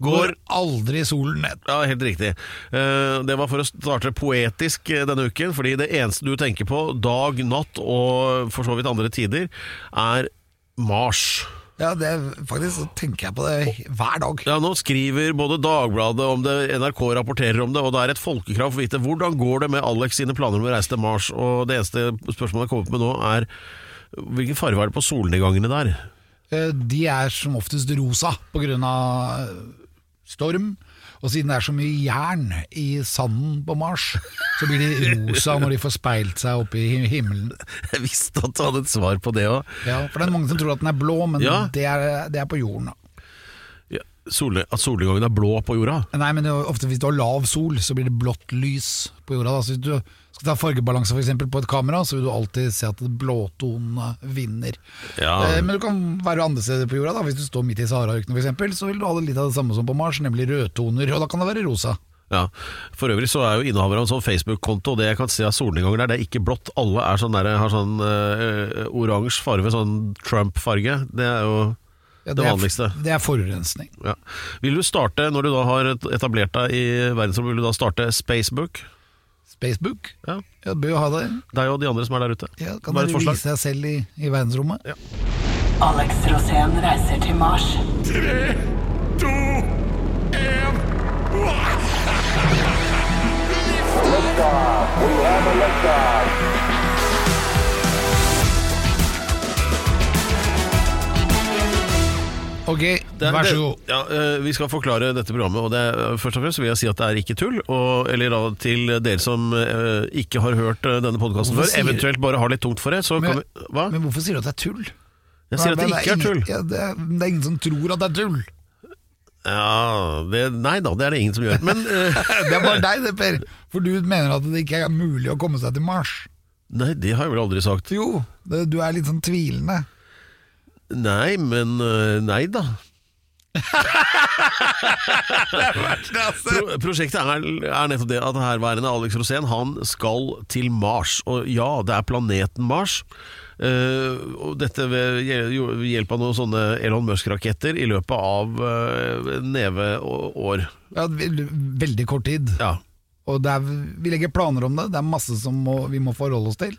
Går aldri solen ned. Ja, helt riktig. Eh, Det var for å starte poetisk eh, denne uken, fordi det eneste du tenker på dag, natt og for så vidt andre tider, er Mars. Ja, det faktisk så tenker jeg på det hver dag. Ja, Nå skriver både Dagbladet om det, NRK rapporterer om det, og det er et folkekrav for å vite hvordan går det med Alex sine planer om å reise til Mars. Og Det eneste spørsmålet jeg kommer opp med nå, er hvilken farge er det på solnedgangene der? Eh, De er som oftest rosa på grunn av storm. Og siden det er så mye jern i sanden på Mars, så blir de rosa når de får speilt seg opp i himmelen. Jeg visste at du hadde et svar på det òg. Ja, for det er mange som tror at den er blå, men Ja. det, er, det er på jorden. da. Ja, solne- at solnedgangen er blå på jorda? Nei, men det er ofte hvis du har lav sol, så blir det blått lys på jorda. Da. Så hvis du skal ta fargebalanse for eksempel, på et kamera, så vil du alltid se at blåtonene vinner. Ja. Eh, Men du kan være andre steder på jorda. Da. Hvis du står midt i Sahara-ørkenen eksempel, så vil du ha det litt av det samme som på Mars, nemlig rødtoner, og da kan det være rosa. Ja, For øvrig så er jo innehaver av en sånn Facebook-konto, og det jeg kan se av solnedganger der, det er ikke blått. Alle er sånn der, har sånn øh, oransje farge, sånn Trump-farge. Det er jo Ja, det det, vanligste. Det er forurensning. Ja. Vil du starte, når du da har etablert deg i verdensrommet, vil du da starte Spacebook? Spacebook, Ja. ja, bør jo ha det. Deg og de andre som er der ute. Ja, kan dere vise deg selv i, i verdensrommet? Alex Rosén reiser til Mars. Ok, vær så god. Ja, øh, vi skal forklare dette programmet, og det, er- først og fremst vil jeg si at det er ikke tull. Og, eller da, til dere som øh, ikke har hørt øh, denne podkasten Hvorfor før, sier- eventuelt bare har litt tungt for det, så kan Men- vi Hva? Men hvorfor sier du at det er tull? Jeg sier at det Men ikke er tull. ingen- Ja, det, er, det er ingen som tror at det er tull. Ja, det, Nei da, det er det ingen som gjør. Men øh, Det er bare deg det, Per. For du mener at det ikke er mulig å komme seg til Mars. Nei, det har jeg vel aldri sagt. Jo, det, du er litt sånn tvilende. Nei, men øh, Nei da. Pro prosjektet er, er nettopp det at herværende Alex Rosén Han skal til Mars. Og ja, det er planeten Mars. Uh, og dette ved hjel- hjelp av noen sånne Elon Musk-raketter i løpet av uh, neve år. Ja, veldig kort tid. Ja. Og det er, vi legger planer om det. Det er masse som må, vi må forholde oss til.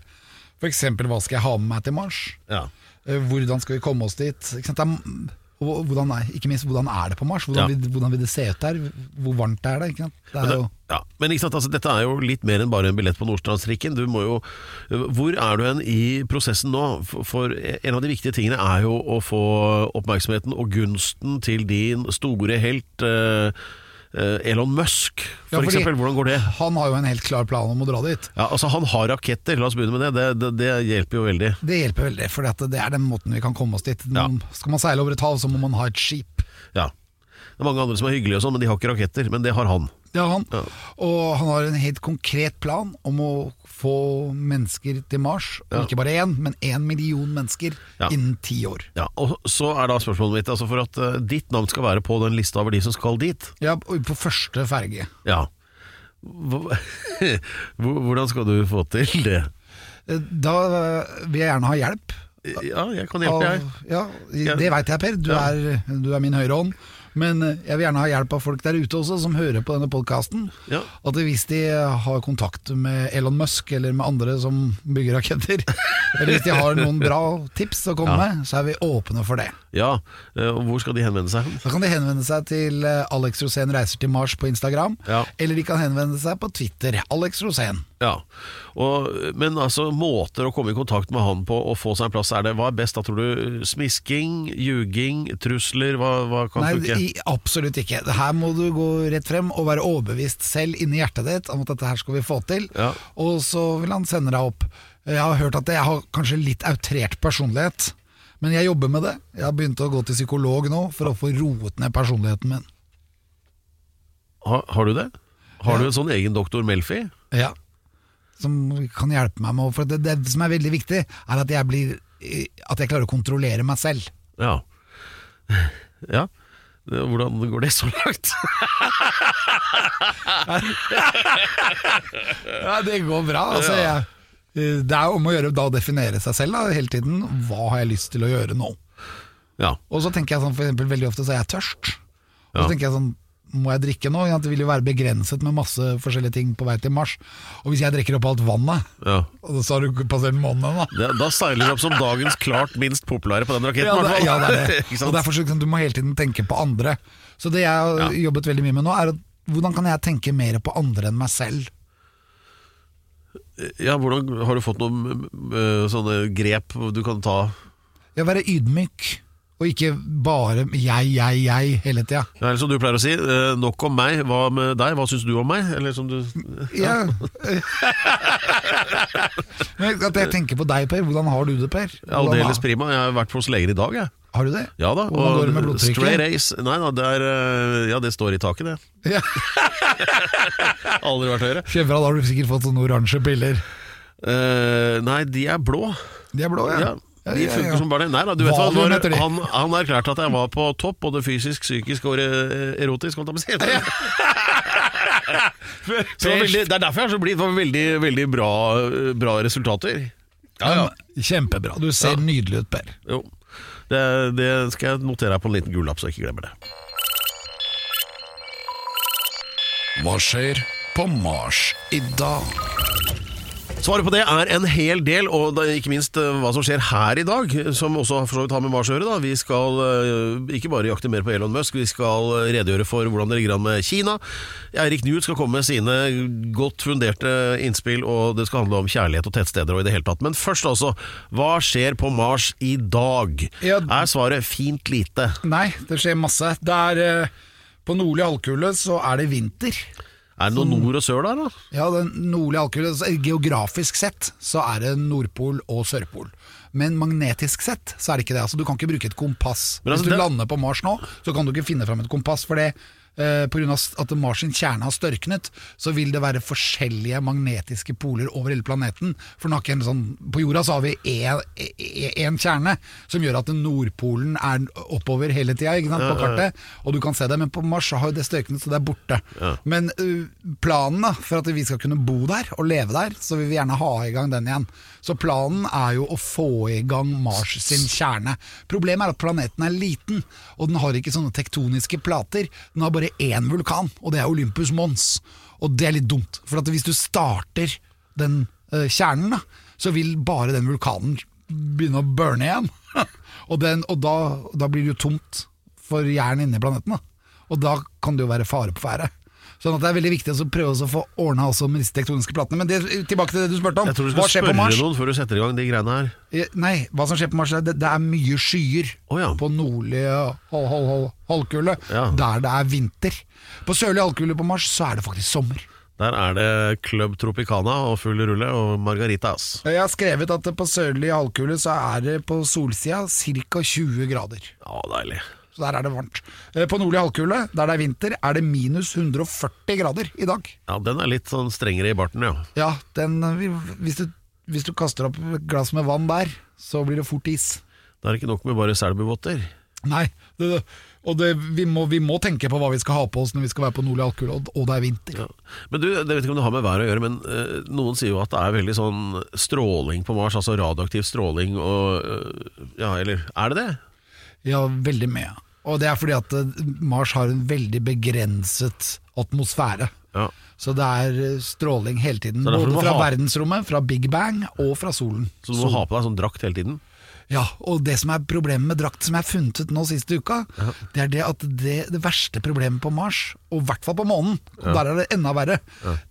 For eksempel, hva skal jeg ha med meg til Mars? ja. Eh, Hvordan skal vi komme oss dit? Hvordan er, ikke minst, hvordan er det på Mars? Hvordan, Ja. vil, hvordan vil det se ut der? Hvor varmt er det? Det Men, er jo, ja, men ikke sant, altså, dette er jo litt mer enn bare en billett på Nordstrandstrikken. Du må jo, hvor er du hen i prosessen nå? For, en av de viktige tingene er jo å få oppmerksomheten og gunsten til din store helt eh, Elon Musk, for ja, eksempel. Hvordan går det? han har jo en helt klar plan om å dra dit. Ja, altså Han har raketter, la oss begynne med det. Det, det, det hjelper jo veldig. Det hjelper veldig, for det er den måten vi kan komme oss dit. Ja. Skal man seile over et hav, så må man ha et skip. Ja. Det er mange andre som er hyggelige, og sånn, men de har ikke raketter. Men det har han. Det har han. Ja. Og han har en helt konkret plan om å få mennesker til Mars. Og ikke bare én, men én million mennesker innen ti år. Ja, og Så er da spørsmålet mitt altså For at uh, ditt navn skal være på den lista over de som skal dit. Ja, på første ferge. Ja. Hvordan skal du få til det? Eh, Da vil jeg gjerne ha hjelp. Ja, jeg kan hjelpe, jeg. Ja, det veit jeg, Per. Du, Ja. er, du er min høyre hånd. Men eh, jeg vil gjerne ha hjelp av folk der ute også, som hører på denne podkasten. Ja. At hvis de har kontakt med Elon Musk eller med andre som bygger raketter, eller hvis de har noen bra tips å komme med, så er vi åpne for det. Ja, eh, og Hvor skal de henvende seg? Da kan de henvende seg til eh, Alex Rosén reiser til Mars på Instagram, Ja. eller de kan henvende seg på Twitter. Alex Rosén. Ja, og, Men altså måter å komme i kontakt med han på og få seg en plass, er det, hva er best? da tror du? Smisking, ljuging, trusler? Hva, hva kan Nei, funke? Absolutt ikke. Her må du gå rett frem og være overbevist selv inni hjertet ditt om at dette her skal vi få til. Ja. Og så vil han sende deg opp. Jeg har hørt at jeg har kanskje litt outrert personlighet, men jeg jobber med det. Jeg har begynt å gå til psykolog nå for å få roet ned personligheten min. Har, har du det? Har Ja. du en sånn egen doktor Melfi? Ja. Som kan hjelpe meg med For det, det som er veldig viktig, er at jeg blir eh, at jeg klarer å kontrollere meg selv. Ja. ja. Hvordan går det så langt? Ja, det går bra. Altså, jeg, det er om å gjøre da å definere seg selv da, hele tiden. Hva har jeg lyst til å gjøre nå? Ja. Og så tenker jeg sånn, for eksempel, veldig ofte så er jeg tørst. Og Ja. så tenker jeg sånn, må jeg drikke nå? Det vil jo være begrenset med masse forskjellige ting på vei til Mars. Og hvis jeg drikker opp alt vannet, ja. så har du passert månen da. Det, da seiler du opp som dagens klart minst populære på den raketten. Ja, det, ja, det er det. Og derfor så, liksom, Du må hele tiden tenke på andre. Så det jeg har jobbet veldig mye med nå, er at hvordan kan jeg tenke mer på andre enn meg selv? Ja, hvordan, har du fått noen øh, sånne grep du kan ta? Ja, Være ydmyk, og ikke bare jeg, jeg, jeg hele tida. Ja, eller som du pleier å si, øh, nok om meg, hva med deg? Hva syns du om meg? Eller som du Ja. Men at jeg tenker på deg, Per. Hvordan har du det, Per? Aldeles prima. Jeg har vært hos leger i dag, jeg. Har du det? Ja da. Hvordan går det med blodtrykket? Straight Ace Nei da, det er øh, Ja, det står i taket, det. Ja. Aldri vært høyere. Kjempebra, da har du sikkert fått sånne oransje piller. Uh, nei, de er blå. De er blå. Ja, Ja, de funker som bare det. Nei da, du vet hva, Valium når, de. han, han erklærte at jeg var på topp, både fysisk, psykisk og eh, erotisk. Holdt jeg på å si. Så det, var veldig, det er derfor jeg er så blid. Det var veldig, veldig bra, bra resultater. Men, Kjempebra. Du ser nydelig ut, Per. Jo. Det, det skal jeg notere her på en liten gullapp, så jeg ikke glemmer det. Hva skjer på Mars i dag? Svaret på det er en hel del, og ikke minst eh, hva som skjer her i dag, som også for så vidt har med Mars å gjøre. Vi skal eh, ikke bare jakte mer på Elon Musk, vi skal redegjøre for hvordan det ligger an med Kina. Eirik Newt skal komme med sine godt funderte innspill, og det skal handle om kjærlighet og tettsteder og i det hele tatt. Men først altså, hva skjer på Mars i dag? Ja. Er svaret fint lite? Nei, det skjer masse. Det er eh, På nordlig halvkule så er det vinter. Er det noe nord og sør der, da? Ja, den nordlige halvkule Geografisk sett så er det Nordpol og Sørpol. Men magnetisk sett så er det ikke det. Altså, du kan ikke bruke et kompass. Altså, Hvis du det- lander på Mars nå, så kan du ikke finne fram et kompass. For det, eh, på grunn av at Mars sin kjerne har størknet, så vil det være forskjellige magnetiske poler over hele planeten. For sånn, På jorda så har vi én kjerne, som gjør at Nordpolen er oppover hele tida på kartet. Og du kan se det, men på Mars så har jo det størknet, så det er borte. Men uh, planen da, for at vi skal kunne bo der og leve der, så vil vi gjerne ha i gang den igjen. Så planen er jo å få i gang Mars sin kjerne. Problemet er at planeten er liten, og den har ikke sånne tektoniske plater. Den har bare én vulkan, og det er Olympus Mons. Og det er litt dumt, for at hvis du starter den uh, kjernen, da, så vil bare den vulkanen begynne å burne igjen. og den, og da, da blir det jo tomt for jern inni planeten. Da. Og da kan det jo være fare på ferde. Sånn at det er veldig viktig å prøve å få ordna også med disse tektoniske platene. Men det, tilbake til det du spurte om. Jeg tror du skal spørre noen før du setter i gang de greiene her. Nei, hva som skjer på Mars, er det, det er mye skyer oh, ja. på nordlige hal, hal, hal, halvkule, Ja. der det er vinter. På sørlige halvkule på Mars så er det faktisk sommer. Der er det Club Tropicana og full rulle og Margaritas. Jeg har skrevet at på sørlige halvkule så er det på solsida ca. 20 grader. Ja, deilig. Så der er det varmt. Eh, På nordlig halvkule, der det er vinter, er det minus 140 grader i dag. Ja, den er litt sånn strengere i barten, ja. Ja, den, eh, hvis, du, hvis du kaster opp et glass med vann der, så blir det fort is. Det er ikke nok med bare selbuvotter. Nei, det, og det, vi, må, vi må tenke på hva vi skal ha på oss når vi skal være på nordlig halvkule, og, og det er vinter. Ja. Men du, jeg vet ikke om det har med været å gjøre, men øh, noen sier jo at det er veldig sånn stråling på Mars, altså radioaktiv stråling og øh, Ja, eller er det det? Ja, veldig mye. Og det er fordi at eh, Mars har en veldig begrenset atmosfære. Ja. Så det er eh, stråling hele tiden. Både fra ha- verdensrommet, fra Big Bang og fra solen. Så du må ha på deg sånn drakt hele tiden? Ja, og det som er problemet med drakt som jeg har funnet ut nå siste uka, det er det at det, det verste problemet på Mars, og i hvert fall på månen, og der er det enda verre,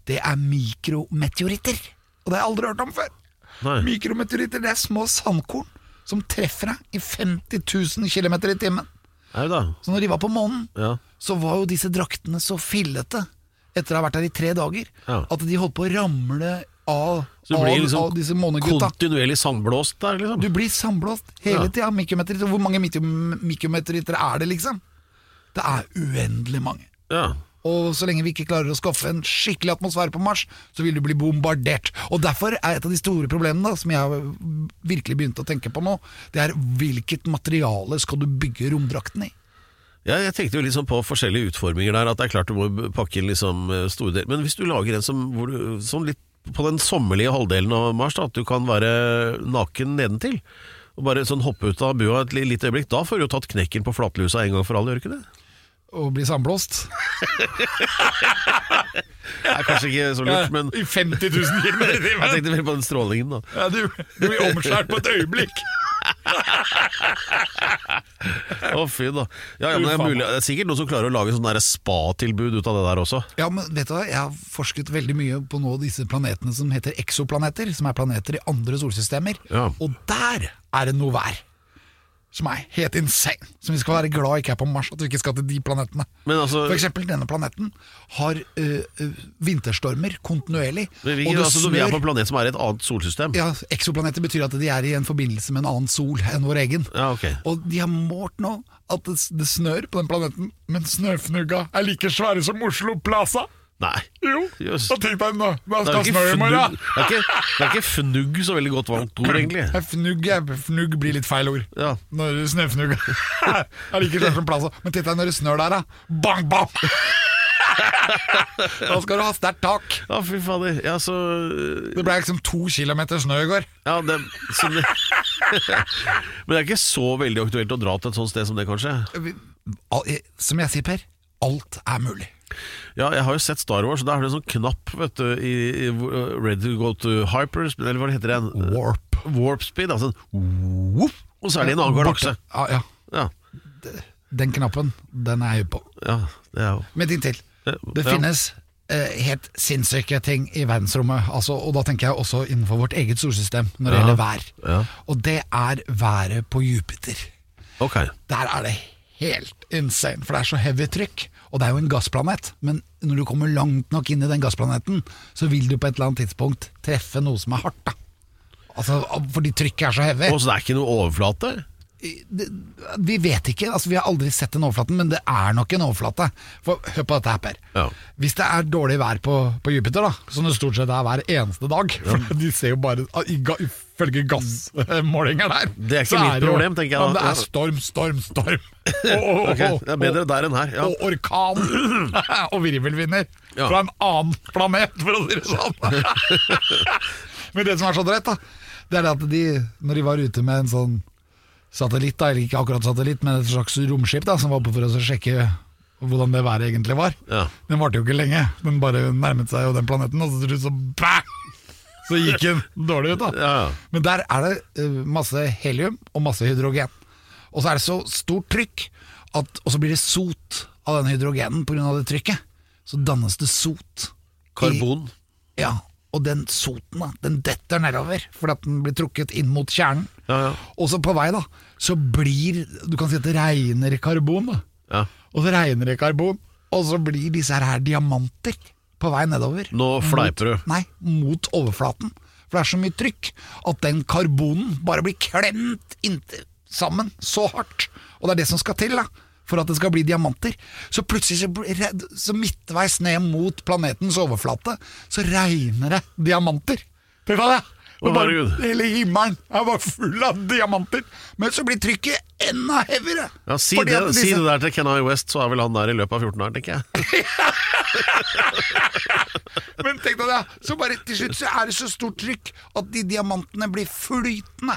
det er mikrometeoritter. Og det har jeg aldri hørt om før. Nei. Mikrometeoritter, det er små sandkorn som treffer deg i 50 000 km i timen. Da. Så når de var på månen, Ja. så var jo disse draktene så fillete etter å ha vært der i tre dager, Ja. at de holdt på å ramle av, Så du av, blir liksom av disse månegutta. kontinuerlig sandblåst der, liksom? Du blir sandblåst hele Ja. tida. Hvor mange mikrometer er det, liksom? Det er uendelig mange. Ja. Og så lenge vi ikke klarer å skaffe en skikkelig atmosfære på Mars, så vil du bli bombardert. Og derfor er et av de store problemene da, som jeg har virkelig begynt å tenke på nå, det er hvilket materiale skal du bygge romdrakten i? Ja, jeg tenkte jo liksom på forskjellige utforminger der, at det er klart du må pakke inn liksom eh, store deler. Men hvis du lager en som du, sånn litt på den sommerlige halvdelen av Mars, da, at du kan være naken nedentil, og bare sånn hoppe ut av bua et lite øyeblikk, da får du jo tatt knekken på flatlusa en gang for alle, gjør du ikke det? Og bli sandblåst? Det er kanskje ikke så lurt, men I 50 000 km i jeg tenkte mer på den strålingen, da. Ja, du, du blir omskjært på et øyeblikk. Å, fy da. Ja, ja, det, er mulig, det er sikkert noen som klarer å lage sånn spa-tilbud ut av det der også. Ja, men vet du hva, Jeg har forsket veldig mye på nå disse planetene som heter eksoplaneter, som er planeter i andre solsystemer. Ja. Og der er det noe vær som er helt insane. Som vi skal være glad ikke er på Mars, at vi ikke skal til de planetene. Men altså- For eksempel denne planeten har ø, ø, vinterstormer kontinuerlig. Men vi, altså, vi er på en planet som er i et annet solsystem. ja, Eksoplaneter betyr at de er i en forbindelse med en annen sol enn vår egen. Ja, okay. Og de har målt nå at det, det snør på den planeten, men snøfnugga er like svære som Oslo Plaza. Nei. Jo, Jøss. da tenk deg den, da. hva Det skal er, ikke snø i fnugg, morgen? det, er ikke, det er ikke fnugg så veldig godt valgt ord, egentlig. Fnugg, er- fnugg blir litt feil ord. Ja. Når snøfnugg er like svært som Plaza. Men titt deg når det snør der, da. Bang, bang! Da skal du ha sterkt tak. Ja, fy fader. Ja, så Det ble liksom to kilometer snø i går. Ja, det, så det Men det er ikke så veldig aktuelt å dra til et sånt sted som det, kanskje? Al- Som jeg sier, Per, alt er mulig. Ja, jeg har jo sett Star Wars, og da er det en sånn knapp vet du, i, i uh, Ready to go to hyperspeed, eller hva det heter det? Warp. Warp speed, altså whoop, og så er det en annen galakse. Ja, ja. Ja, Den knappen, den er jeg på. ja, det er jo Men ting til. Det ja. finnes eh, helt sinnssyke ting i verdensrommet, altså, og da tenker jeg også innenfor vårt eget solsystem når det gjelder vær. Ja. Og det er været på Jupiter. Ok. Der er det helt insane, for det er så heavy trykk. Og det er jo en gassplanet, men når du kommer langt nok inn i den gassplaneten, så vil du på et eller annet tidspunkt treffe noe som er hardt. da Altså, Fordi trykket er så heavy. Og så det er ikke noe overflate? det, Vi vet ikke, altså vi har aldri sett den overflaten, men det er nok en overflate. For Hør på dette her, Per. Ja. Hvis det er dårlig vær på, på Jupiter, da som det stort sett er hver eneste dag For de ser jo bare i ga- Ifølge gassmålinger der Det er ikke så mitt jo- problem, tenker jeg da. Men det er storm, storm, storm. Og, og, okay. Det er bedre der enn her. Ja. og orkan og virvelvinder Ja. fra en annen planet, for å si det sånn. Men det som er så drøyt, da, det er at de, når de var ute med en sånn satellitt, da, eller ikke akkurat satellitt, men et slags romskip da, som var oppe for å sjekke hvordan det været egentlig var, Ja. den varte jo ikke lenge. Den bare nærmet seg jo den planeten, og så til slutt så bæ! Så gikk den dårlig ut, da. Ja. Men der er det eh, masse helium og masse hydrogen. Og så er det så stort trykk, at, og så blir det sot av den hydrogenen pga. det trykket. Så dannes det sot. i- Karbon. Ja, og den soten da, den detter nedover, fordi at den blir trukket inn mot kjernen. Ja, ja. Og så på vei da, så blir, du kan si at det regner karbon da. Ja. Og så regner det karbon, og så blir disse her, her diamanter på vei nedover. Nå fleiper du. Nei, mot overflaten. For det er så mye trykk at den karbonen bare blir klemt inntil sammen så hardt. Og det er det som skal til da, for at det skal bli diamanter. Så plutselig, så, så midtveis ned mot planetens overflate, så regner det diamanter. Fy faen, det! Og bare, hele himmelen er bare full av diamanter. Men så blir trykket enda heavyere. Ja, si, det, at si det der til Kenai West, så er vel han der i løpet av 14 år, tenker jeg. Men tenk deg det, så bare til slutt så er det så stort trykk at de diamantene blir flytende.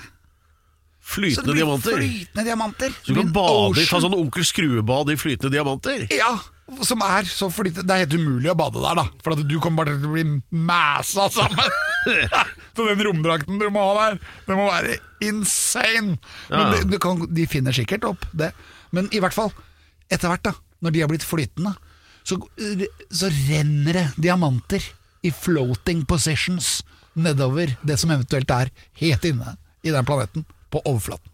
Så det Flytende diamanter. flytende diamanter. Så du kan bade, i- ta sånn onkel Skrue-bad i flytende diamanter? Ja, som er så flytende. Det er helt umulig å bade der, da. For du kommer bare til å bli mæsa sammen. så den romdrakten du må ha der, det må være insane. Ja. Men det, de, kan, de finner sikkert opp det. Men i hvert fall, etter hvert, da, når de har blitt flytende, så, så renner det diamanter i floating positions nedover det som eventuelt er helt inne i den planeten, på overflaten.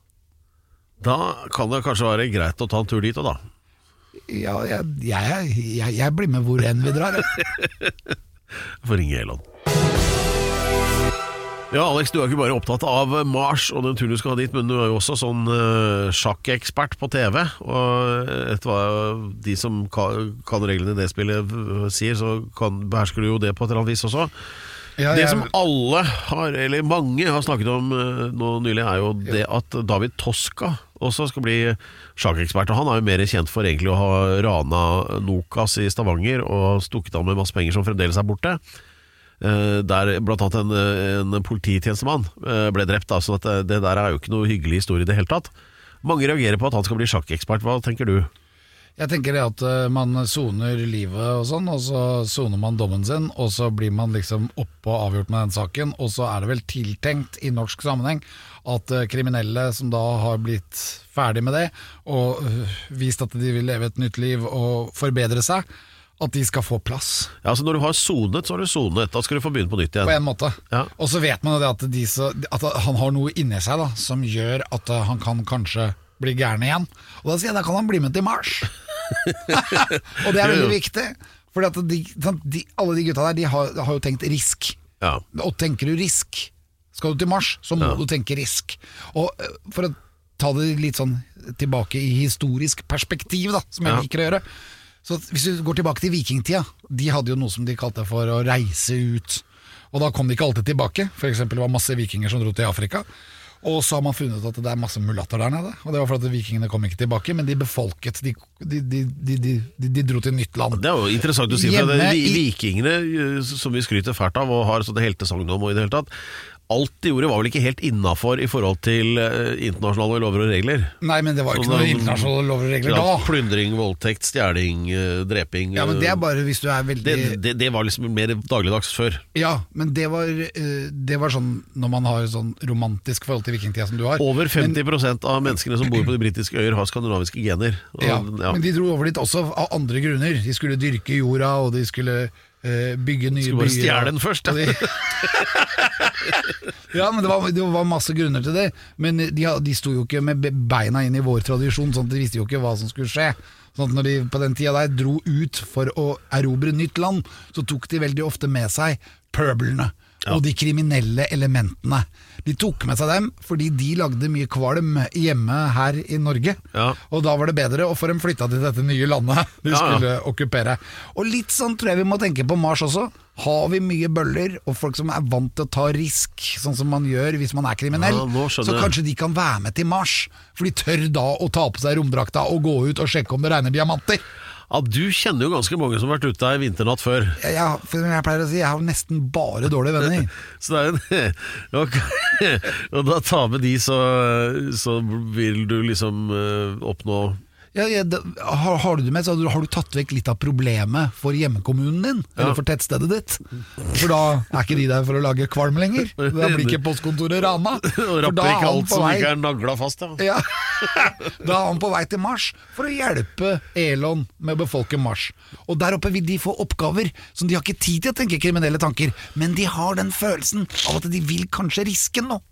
Da kan det kanskje være greit å ta en tur dit òg, da. Ja, jeg, jeg, jeg, jeg blir med hvor enn vi drar. Jeg får ringe Elon. Ja, Alex, du er ikke bare opptatt av Mars og den turen du skal ha dit, men du er jo også sånn uh, sjakkekspert på TV. Og etter hva de som kan, kan reglene i det spillet sier, så kan, behersker du jo det på et eller annet vis også. Ja, Det jeg- som alle har, eller mange har snakket om nå nylig, er jo det at David Toska også skal bli sjakkekspert. Og han er jo mer kjent for egentlig å ha rana Nokas i Stavanger og stukket av med masse penger som fremdeles er borte. Eh, der annet en, en polititjenestemann eh, ble drept. Da, så det, det der er jo ikke noe hyggelig historie i det hele tatt. Mange reagerer på at han skal bli sjakkekspert. Hva tenker du? Jeg tenker det at eh, man soner livet og sånn, og så soner man dommen sin, og så blir man liksom oppe og avgjort med den saken, og så er det vel tiltenkt i norsk sammenheng at eh, kriminelle som da har blitt ferdig med det, og vist at de vil leve et nytt liv og forbedre seg, at de skal få plass, Ja, altså Når du har sonet, så har du sonet. Da skal du få begynne på nytt igjen. på en måte. Ja. Og så vet man at, de så, at han har noe inni seg da, som gjør at eh, han kan kanskje bli gæren igjen. Og da sier jeg da kan han bli med til Mars. og det er veldig viktig. For de, de, alle de gutta der De har, har jo tenkt risk. Ja. Og tenker du risk, skal du til Mars, så må Ja. du tenke risk. Og eh, for å ta det litt sånn tilbake i historisk perspektiv, da, som jeg liker å gjøre. Så hvis du går tilbake til vikingtida, de hadde jo noe som de kalte for å reise ut. Og da kom de ikke alltid tilbake. For eksempel det var masse vikinger som dro til Afrika. Og så har man funnet ut at det er masse mulatter der nede. Og det var fordi vikingene kom ikke tilbake, men de befolket De, de, de, de, de, de dro til nytt land. Det er jo interessant å si, for det, Hjemme vikingene, eh, som vi skryter fælt av og har sånne heltesagn om og i det hele tatt Alt de gjorde var vel ikke helt innafor i forhold til eh, internasjonale lover og regler. Nei, men det var jo ikke Sånn, noen internasjonale lover og regler da. Plyndring, voldtekt, stjeling, eh, dreping Ja, men det eh, er bare hvis du er veldig det, det, det var liksom mer dagligdags før. Ja, men det var, eh, det var sånn når man har sånn romantisk forhold til vikingtida som du har. Over 50 men, av menneskene som bor på de britiske øyer, har skandinaviske gener. Og, ja, ja. Men de dro over dit også av andre grunner. De skulle dyrke jorda, og de skulle eh, bygge nye Skulle bare byer. stjele den først, de, ja, men det var, det var masse grunner til det. Men de, de sto jo ikke med beina inn i vår tradisjon, sånn at de visste jo ikke hva som skulle skje. Sånn at når de på den tida der dro ut for å erobre nytt land, så tok de veldig ofte med seg pøblene. Og de kriminelle elementene. De tok med seg dem fordi de lagde mye kvalm hjemme her i Norge. Ja. Og da var det bedre å få dem flytta til dette nye landet de Ja, ja. skulle okkupere. Og litt sånn tror jeg vi må tenke på Mars også. Har vi mye bøller og folk som er vant til å ta risk, sånn som man gjør hvis man er kriminell, Ja, så kanskje de kan være med til Mars. For de tør da å ta på seg romdrakta og gå ut og sjekke om det regner diamanter. Ja, Du kjenner jo ganske mange som har vært ute ei vinternatt før. Jeg, jeg, for jeg pleier å si, jeg har nesten bare dårlige venner. Så det er en okay. og da ta med de, så, så vil du liksom eh, oppnå Ja, ja, da, har, har du det med, så har du, har du tatt vekk litt av problemet for hjemmekommunen din, eller for tettstedet ditt. For da er ikke de der for å lage kvalm lenger. Da blir ikke postkontoret rana. Og rapper er ikke alt som ikke er nagla fast. Ja. Ja. Da er han på vei til Mars for å hjelpe Elon med å befolke Mars. Og der oppe vil de få oppgaver som de har ikke tid til å tenke kriminelle tanker, men de har den følelsen av at de vil kanskje riske noe.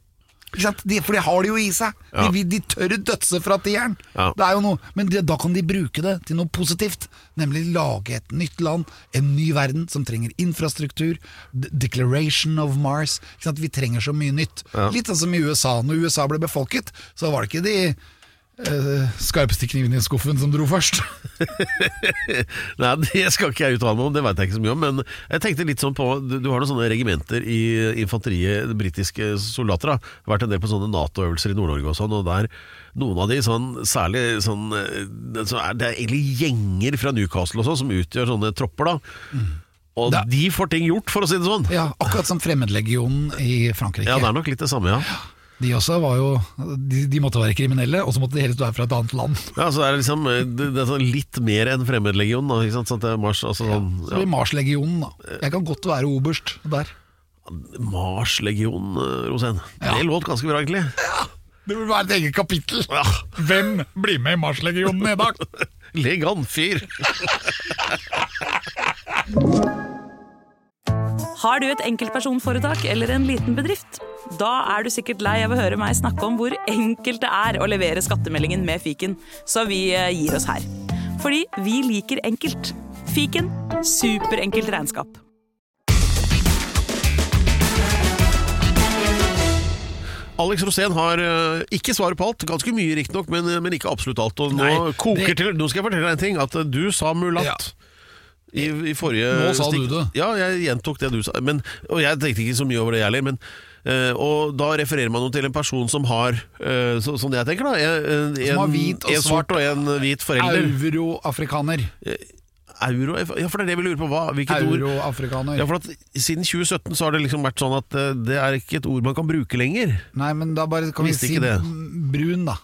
De, for det har det jo i seg. Ja. De, de tør dødse fra tieren. Ja. Det er jo noe, men de, da kan de bruke det til noe positivt. Nemlig lage et nytt land, en ny verden som trenger infrastruktur. Declaration of Mars. Vi trenger så mye nytt. Ja. Litt sånn som i USA. Når USA ble befolket, så var det ikke de eh, skarpeste kniven i skuffen som dro først. Nei, det skal ikke jeg uttale meg om, det vet jeg ikke så mye om. Men jeg tenkte litt sånn på Du, du har noen sånne regimenter i infanteriet, britiske soldater. da vært en del på sånne Nato-øvelser i Nord-Norge og sånn, og der noen av de sånn, særlig sånn eh, så er, det er egentlig gjenger fra Newcastle og sånn som utgjør sånne tropper, da. Og Da- de får ting gjort, for å si det sånn. Ja, Akkurat som Fremmedlegionen i Frankrike. Ja, det er nok litt det samme, ja. De også var jo de, de måtte være kriminelle, og så måtte de helst være fra et annet land. Ja, så det er liksom eh, det, det er sånn litt mer enn fremmedlegionen, da. Ikke sant? Sånn det er Mars, altså sånn, Så ja. blir Mars-legionen, da. Jeg kan godt være oberst der. Mars-legionen, Rosén. Ja. Det låt ganske bra, egentlig. Ja, Det vil være et eget kapittel. Ja. Hvem blir med i Mars-legionen i dag? Legg an, fyr! Har du et enkeltpersonforetak eller en liten bedrift? Da er du sikkert lei av å høre meg snakke om hvor enkelt det er å levere skattemeldingen med fiken, så vi eh, gir oss her. Fordi vi liker enkelt. Fiken superenkelt regnskap. Alex Rosén har eh, ikke svaret på alt, ganske mye riktignok, men, men ikke absolutt alt. Og nå Nei, koker det- til Nå skal jeg fortelle deg en ting, at eh, du sa mulatt. Ja. I, I forrige Nå sa du det. Ja, jeg gjentok det du sa. Men, og jeg tenkte ikke så mye over det, jeg heller. Men, eh, og da refererer man jo til en person som har, uh, så, sånn jeg tenker da en, en, Som har hvit og en sort og en hvit forelder. Euroafrikaner. Euro, ja, for det er det vi lurer på. Hva, hvilket ord? Euroafrikaner. Ja, for at Siden 2017 så har det liksom vært sånn at uh, det er ikke et ord man kan bruke lenger. Nei, men da bare kan vi si brun, da.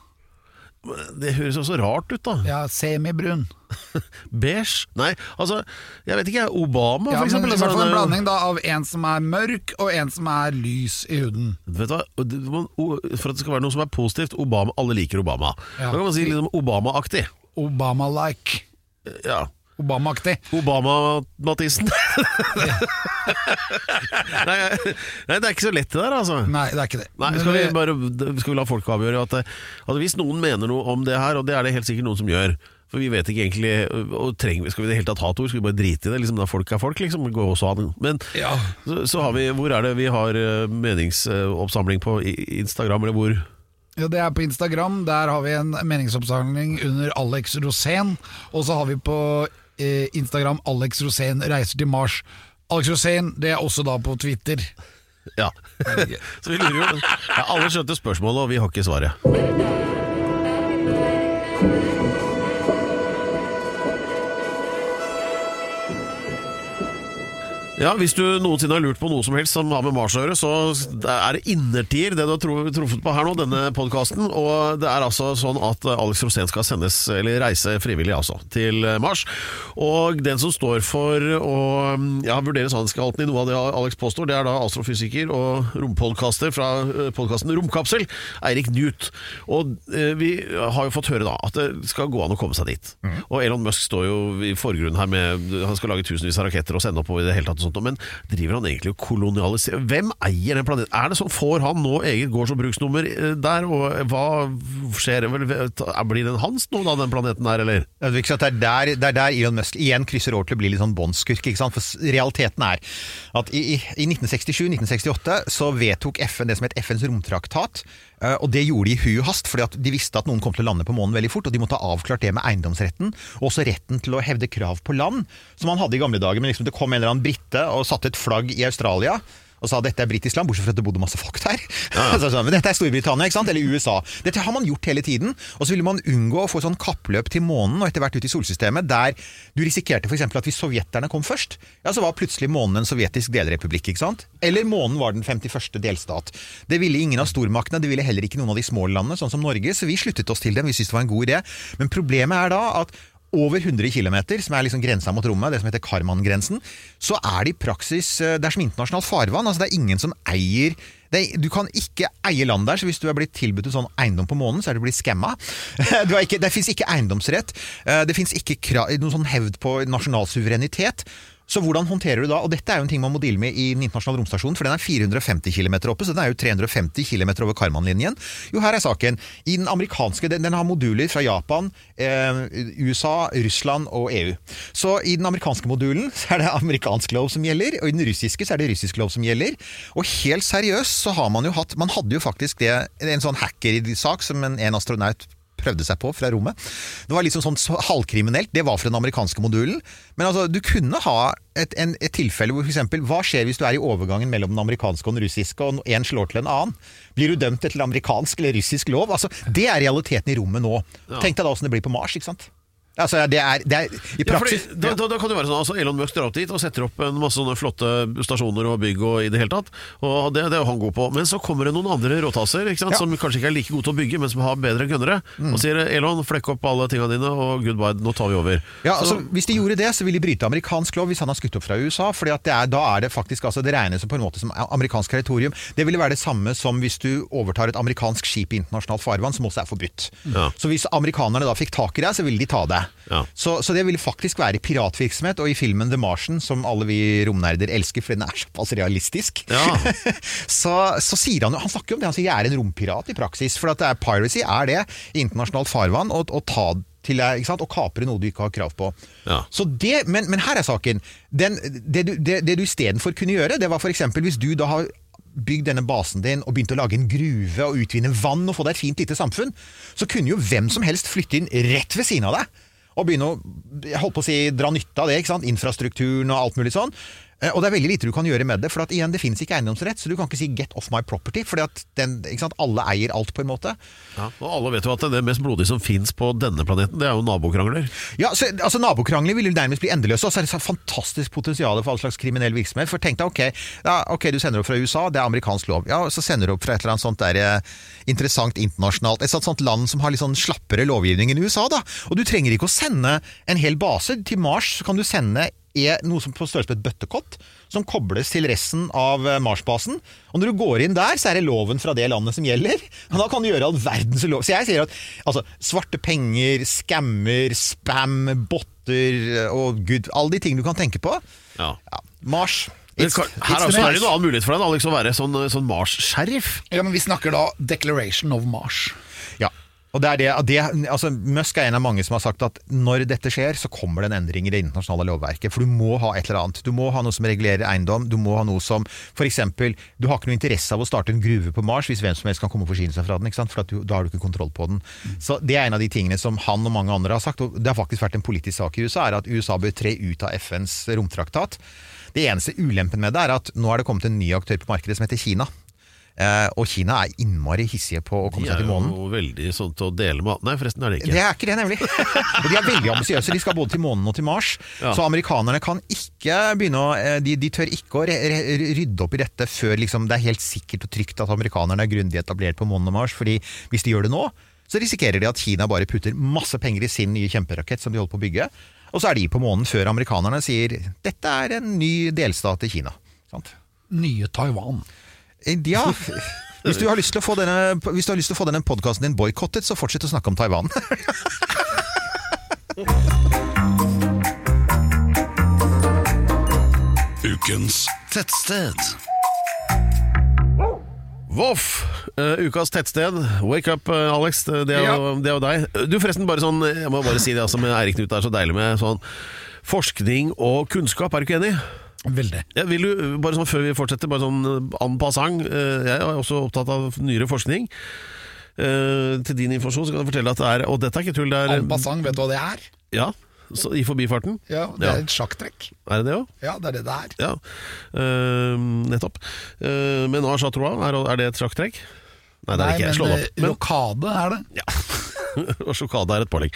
Det høres også rart ut, da. Ja, semibrun. Beige? Nei, altså Jeg vet ikke. Obama, Ja, for men eksempel. i hvert fall en blanding da av en som er mørk, og en som er lys i huden. Vet du hva? For at det skal være noe som er positivt Obama, Alle liker Obama. Ja. Da kan man si liksom Obama-aktig. Obama-like. Ja. Obama-aktig. Obama-Mathisen. nei, nei, det er ikke så lett det der, altså. Nei, det er ikke det. Nei, skal vi, bare, skal vi la folk avgjøre at, at hvis noen mener noe om det her, og det er det helt sikkert noen som gjør For vi vet ikke egentlig og trenger, Skal vi i det hele tatt ha et ord? Skal vi bare drite i det? Liksom, da folk er folk, liksom. Gå også an. Men Ja. så, så har vi Hvor er det vi har eh, meningsoppsamling på Instagram, eller hvor? Ja, Det er på Instagram. Der har vi en meningsoppsamling under Alex Rosén. Og så har vi på eh, Instagram Alex Rosén reiser til Mars. Alex Rosén, det er også da på Twitter. Ja. så vi lurer jo ja, Alle skjønte spørsmålet, og vi har ikke svaret. Ja, Hvis du noensinne har lurt på noe som helst som har med Mars å gjøre, så er det innertier det du har truffet på her nå, denne podkasten. Og det er altså sånn at Alex Rosén skal sendes, eller reise frivillig, altså, til Mars. Og den som står for å ja, vurdere sannhetsgehalten i noe av det Alex påstår, det er da astrofysiker og rompodkaster fra podkasten Romkapsel, Eirik Newt. Og eh, vi har jo fått høre da at det skal gå an å komme seg dit. Og Elon Musk står jo i forgrunnen her med Han skal lage tusenvis av raketter og sende opp i det hele tatt og sånt, men driver han egentlig og kolonialiserer Hvem eier den planeten? Er det sånn, Får han nå eget gårds- og bruksnummer eh, der, og hva skjer? Blir den hans nå, da, den planeten der, eller? Det er, ikke det, er der, det er der Elon Musk igjen krysser over til å bli litt sånn båndskurk. For realiteten er at i, i 1967-1968 så vedtok FN det som het FNs romtraktat. Eh, Og det gjorde de i hui hast, fordi de visste at noen kom til å lande på månen veldig fort. Og de måtte ha avklart det med eiendomsretten, og også retten til å hevde krav på land. Som man hadde i gamle dager. Men liksom det kom en eller annen brite og satte et flagg i Australia. Og sa dette er britisk land, bortsett fra at det bodde masse folk der. Så sånn, men dette er Storbritannia, ikke sant? eller USA. Dette har man gjort hele tiden. Og så ville man unngå å få sånn kappløp til månen og etter hvert ut i solsystemet, der du risikerte f.eks. at hvis sovjeterne kom først, ja, så var plutselig månen en sovjetisk delrepublikk. ikke sant? Eller månen var den 51. delstat. Det ville ingen av stormaktene, det ville heller ikke noen av de små landene, sånn som Norge, så vi sluttet oss til dem. Vi syntes det var en god idé. Men problemet er da at over 100 km, som er liksom grensa mot rommet, det som heter Karman-grensen, så er det i praksis eh, Det er som internasjonalt farvann. altså Det er ingen som eier er, Du kan ikke eie land der, så hvis du er blitt tilbudt en sånn eiendom på månen, så er du blitt skamma. Det fins ikke eiendomsrett. eh, Det fins ikke noen sånn hevd på nasjonal suverenitet. Så hvordan håndterer du da, og dette er jo en ting man må deale med i Den internasjonale romstasjonen, for den er 450 km oppe, så den er jo 350 km over Karman-linjen. Jo, her er saken. I den amerikanske, den, den har moduler fra Japan, eh, USA, Russland og EU. Så i den amerikanske modulen så er det amerikansk lov som gjelder, og i den russiske så er det russisk lov som gjelder. Og helt seriøst så har man jo hatt, man hadde jo faktisk det, en sånn hacker-sak som en, en astronaut prøvde seg på fra rommet. Det var liksom sånn halvkriminelt. Det var fra den amerikanske modulen. Men altså, du kunne ha et, en, et tilfelle hvor f.eks. hva skjer hvis du er i overgangen mellom den amerikanske og den russiske, og en slår til en annen? Blir du dømt etter amerikansk eller russisk lov? Altså, det er realiteten i rommet nå. Tenk deg da åssen det blir på Mars, ikke sant? Altså, det er, det er i Ja, fordi, praksis da, da, da kan det være sånn altså Elon Musk drar opp dit og setter opp en masse sånne flotte stasjoner og bygg og i det hele tatt. Og det, det er jo han god på. Men så kommer det noen andre råtasser ikke sant, Ja. som kanskje ikke er like gode til å bygge, men som har bedre gunnere. Og sier Elon, flekk opp alle tinga dine, og goodbye, nå tar vi over. Ja, Så- altså, Hvis de gjorde det, så ville de bryte amerikansk lov hvis han har skutt opp fra USA. er, Da er det faktisk altså, det regnes på en måte som amerikansk territorium. Det ville være det samme som hvis du overtar et amerikansk skip i internasjonalt farvann, som også er forbudt. Ja. Så hvis amerikanerne da fikk tak i deg, så ville de ta deg. Ja. Så, så det ville faktisk være piratvirksomhet. Og i filmen The Martian, som alle vi romnerder elsker, for den er såpass realistisk, Ja. så, så sier han jo Han snakker jo om det, han sier jeg er en rompirat i praksis. For at det er piracy er det i internasjonalt farvann å å ta til deg? Å kapre noe du ikke har krav på. Ja. Så det, men, men her er saken. Den, det, du, det, det du istedenfor kunne gjøre, det var f.eks. hvis du da har bygd denne basen din og begynt å lage en gruve og utvinne vann og få deg et fint lite samfunn, så kunne jo hvem som helst flytte inn rett ved siden av deg. Og begynne å holdt på å si, dra nytte av det. ikke sant? Infrastrukturen og alt mulig sånn. Eh, Og det er veldig lite du kan gjøre med det. For at igjen, det finnes ikke eiendomsrett, så du kan ikke si 'get off my property'. sant? alle eier alt, på en måte. Ja, og alle vet jo at det mest blodige som fins på denne planeten, det er jo nabokrangler. Ja, så, altså Nabokrangler vil jo nærmest bli endeløse, og så er det så fantastisk potensial for all slags kriminell virksomhet. For tenk deg, ok, ja, ok, du sender opp fra USA, det er amerikansk lov. Ja, Så sender du opp fra et eller annet sånt der, eh, interessant internasjonalt Et sånt, sånt land som har litt sånn slappere lovgivning enn USA, da. Og du trenger ikke å sende en hel base. Til Mars så kan du sende er noe som på størrelse med et bøttekott, som kobles til resten av eh, Mars-basen. Og når du går inn der, så er det loven fra det landet som gjelder. Og da kan du gjøre all verdens lov. Så jeg sier at altså, svarte penger, scammer, spam, botter og gud, alle de tingene du kan tenke på. Ja. Ja, Mars. Men It's, her er også er det en annen mulighet for deg, Alex, å være sånn, sånn Mars-sheriff. Ja, men Vi snakker da Declaration of Mars. Og det er det, det, altså Musk er en av mange som har sagt at når dette skjer, så kommer det en endring i det internasjonale lovverket. For du må ha et eller annet. Du må ha noe som regulerer eiendom. Du må ha noe som f.eks. Du har ikke noe interesse av å starte en gruve på Mars hvis hvem som helst kan komme og forsyne seg fra den. For du, da har du ikke kontroll på den. Så Det er en av de tingene som han og mange andre har sagt. Og det har faktisk vært en politisk sak i USA, er at USA bør tre ut av FNs romtraktat. Det eneste ulempen med det er at nå er det kommet en ny aktør på markedet som heter Kina. Eh, og Kina er innmari hissige på å komme seg til månen. De er jo veldig sånn til å dele med Nei, forresten er det ikke. Det er ikke det, nemlig. Og de er veldig ambisiøse. De skal både til månen og til Mars. Ja. Så amerikanerne kan ikke begynne å eh, De, de tør ikke å re, re, rydde opp i dette før liksom, det er helt sikkert og trygt at amerikanerne er grundig etablert på månen og Mars. Fordi hvis de gjør det nå, så risikerer de at Kina bare putter masse penger i sin nye kjemperakett som de holder på å bygge. Og så er de på månen før amerikanerne sier dette er en ny delstat i Kina. Sant? Nye Taiwan. Eh, Ja. Hvis du har lyst til å få denne, hvis du har lyst til å få denne podkasten din boikottet, så fortsett å snakke om Taiwan. Ukens tettsted. Voff, Uh, ukas tettsted. Wake up, uh, Alex. Det er, jo, det er jo deg. Du, forresten, bare sånn Jeg må bare si det altså, med Eirik Knut er så deilig med sånn forskning og kunnskap. Er du ikke enig? Veldig. Ja, vil du, bare sånn Før vi fortsetter, bare sånn eh, en passant. eh, Jeg er også opptatt av nyere forskning. Eh, til din informasjon så kan jeg fortelle at det er Og dette er ikke tull, det er En passant, vet du hva det er? Ja, så, I forbifarten. Ja, Det er et sjakktrekk. Er det det òg? Ja, det er det det er. Ja, Uh, nettopp. Uh, Menage à trois, er, er det et sjakktrekk? Nei, det er Nei, ikke. men Slå det opp. Men, rokade er det. ja. og sjokade er et pålegg.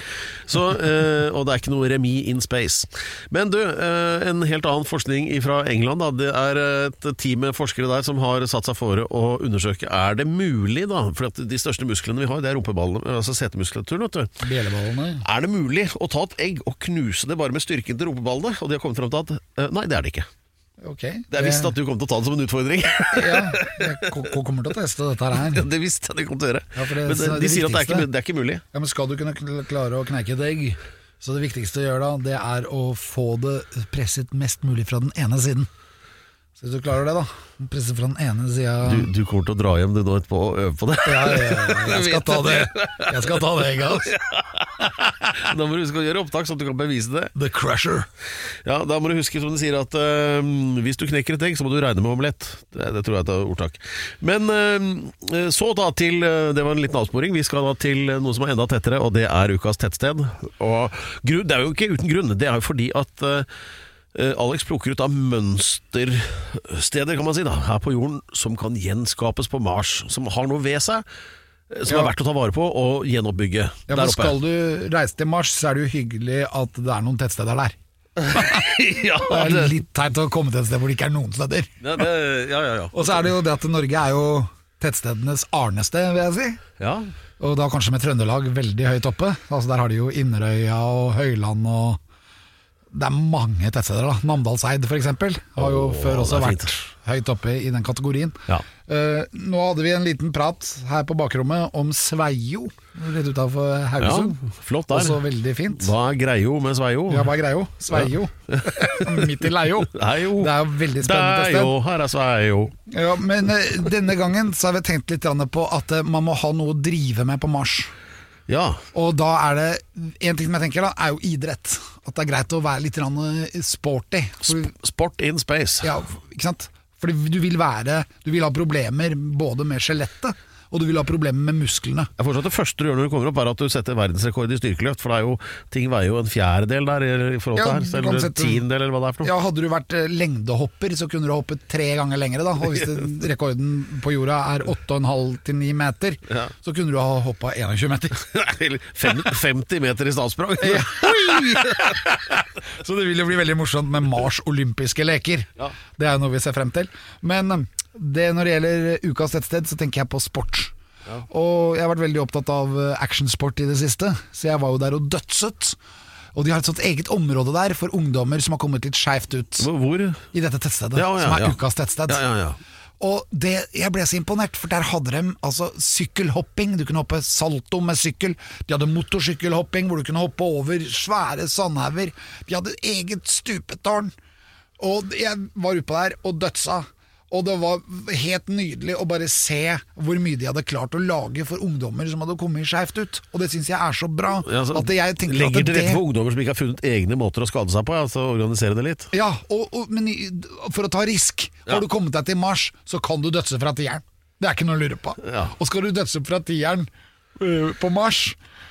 Så, eh, og det er ikke noe remis in space. Men du, eh, en helt annen forskning fra England. Da. Det er et team med forskere der som har satt seg fore å undersøke Er det mulig, da For de største musklene vi har, det er rumpeballene, altså setemuskulaturen. vet du. Bjelleballene. Er det mulig å ta et egg og knuse det bare med styrken til rumpeballene? Og de har kommet fram til at eh, nei, det er det ikke. Ok. Det er visst at du kommer til å ta det som en utfordring. Ja, jeg ko- ko- kommer til å teste dette her. Ja, det visste jeg det kom til å gjøre. Ja, det- Men de, det de sier at det er, ikke, det er ikke mulig. Ja, men Skal du kunne klare å kneike et egg, så det viktigste å gjøre da, det er å få det presset mest mulig fra den ene siden. Så hvis du klarer det, da. Presse fra den ene sida Du, du kommer til å dra hjem du nå etterpå og øve på det. ja, ja, ja, jeg skal ta det Jeg skal ta det altså. Da må du huske å gjøre opptak, sånn at du kan bevise det. The Crusher. Ja, Da må du huske som de sier at uh, hvis du knekker et egg, så må du regne med omelett. Det, det tror jeg er et ordtak. Men uh, så da til uh, Det var en liten avsporing. Vi skal da til noe som er enda tettere, og det er ukas tettsted. Og grunn, Det er jo ikke uten grunn. Det er jo fordi at Alex plukker ut av mønstersteder, kan man si, da, her på jorden, som kan gjenskapes på Mars. Som har noe ved seg som Ja. er verdt å ta vare på og gjenoppbygge Ja, der oppe. Skal du reise til Mars, så er det jo hyggelig at det er noen tettsteder der. ja, Det er det, litt teit å komme til et sted hvor det ikke er noen steder. ja, det, ja, ja, ja. Og så er det jo det at Norge er jo tettstedenes arnested, vil jeg si. ja. Og da kanskje med Trøndelag veldig høyt oppe. Altså Der har de jo Inderøya og Høyland og Det er mange tettsteder, da. Namdalseid f.eks. har jo oh, før også vært fint. Høyt oppe i den kategorien. Ja. Uh, nå hadde vi en liten prat her på bakrommet om Sveio, rett utafor Haugesund. Ja, flott der. Også veldig fint. Hva er greio med Sveio? Ja, hva er greio? Sveio. Midt i leio. Heio. Det er jo veldig spennende jo, sted. her er Sveio. Ja, men uh, denne gangen så har vi tenkt litt på at uh, man må ha noe å drive med på Mars. Ja. Og da er det En ting som jeg tenker da, er jo idrett. At det er greit å være litt sporty. Sp Sport in space. ja, ikke sant? Fordi du vil være Du vil ha problemer både med skjelettet, og du vil ha problemer med musklene. Jeg forstår at Det første du gjør når du kommer opp, er at du setter verdensrekord i styrkeløft. For det er jo, ting veier jo en fjerdedel der i forhold til Ja, her. Eller en sette- tiendedel, eller hva det er for noe. Ja, Hadde du vært eh, lengdehopper, så kunne du ha hoppet tre ganger lengre. da Og hvis det, rekorden på jorda er 8,5 til 9 meter, Ja. så kunne du ha hoppa 21 meter. Eller 50 meter i statsprang! Ja. Så det vil jo bli veldig morsomt med Mars olympiske leker. Ja. Det er jo noe vi ser frem til. Men eh, det, når det gjelder ukas tettsted, så tenker jeg på sport. Og jeg har vært veldig opptatt av eh, actionsport i det siste, så jeg var jo der og dødset. Og de har et sånt eget område der for ungdommer som har kommet litt skeivt ut Hvor? i dette tettstedet, Ja, ja, som er ja. ukas tettsted. Ja, ja, ja. Og det, jeg ble så imponert, for der hadde de altså sykkelhopping. Du kunne hoppe salto med sykkel. De hadde motorsykkelhopping, hvor du kunne hoppe over svære sandhauger. De hadde eget stupetårn. Og jeg var utpå der og dødsa. Og det var helt nydelig å bare se hvor mye de hadde klart å lage for ungdommer som hadde kommet skeivt ut. Og det syns jeg er så bra. Ja, altså, at jeg tenker legger til det, rette for ungdommer som ikke har funnet egne måter å skade seg på. Altså organisere det litt. Ja, og, og, men for å ta risk Ja. Har du kommet deg til Mars, så kan du dødse fra tieren. Det er ikke noe å lure på. Ja. Og skal du dødse fra tieren øh, på Mars,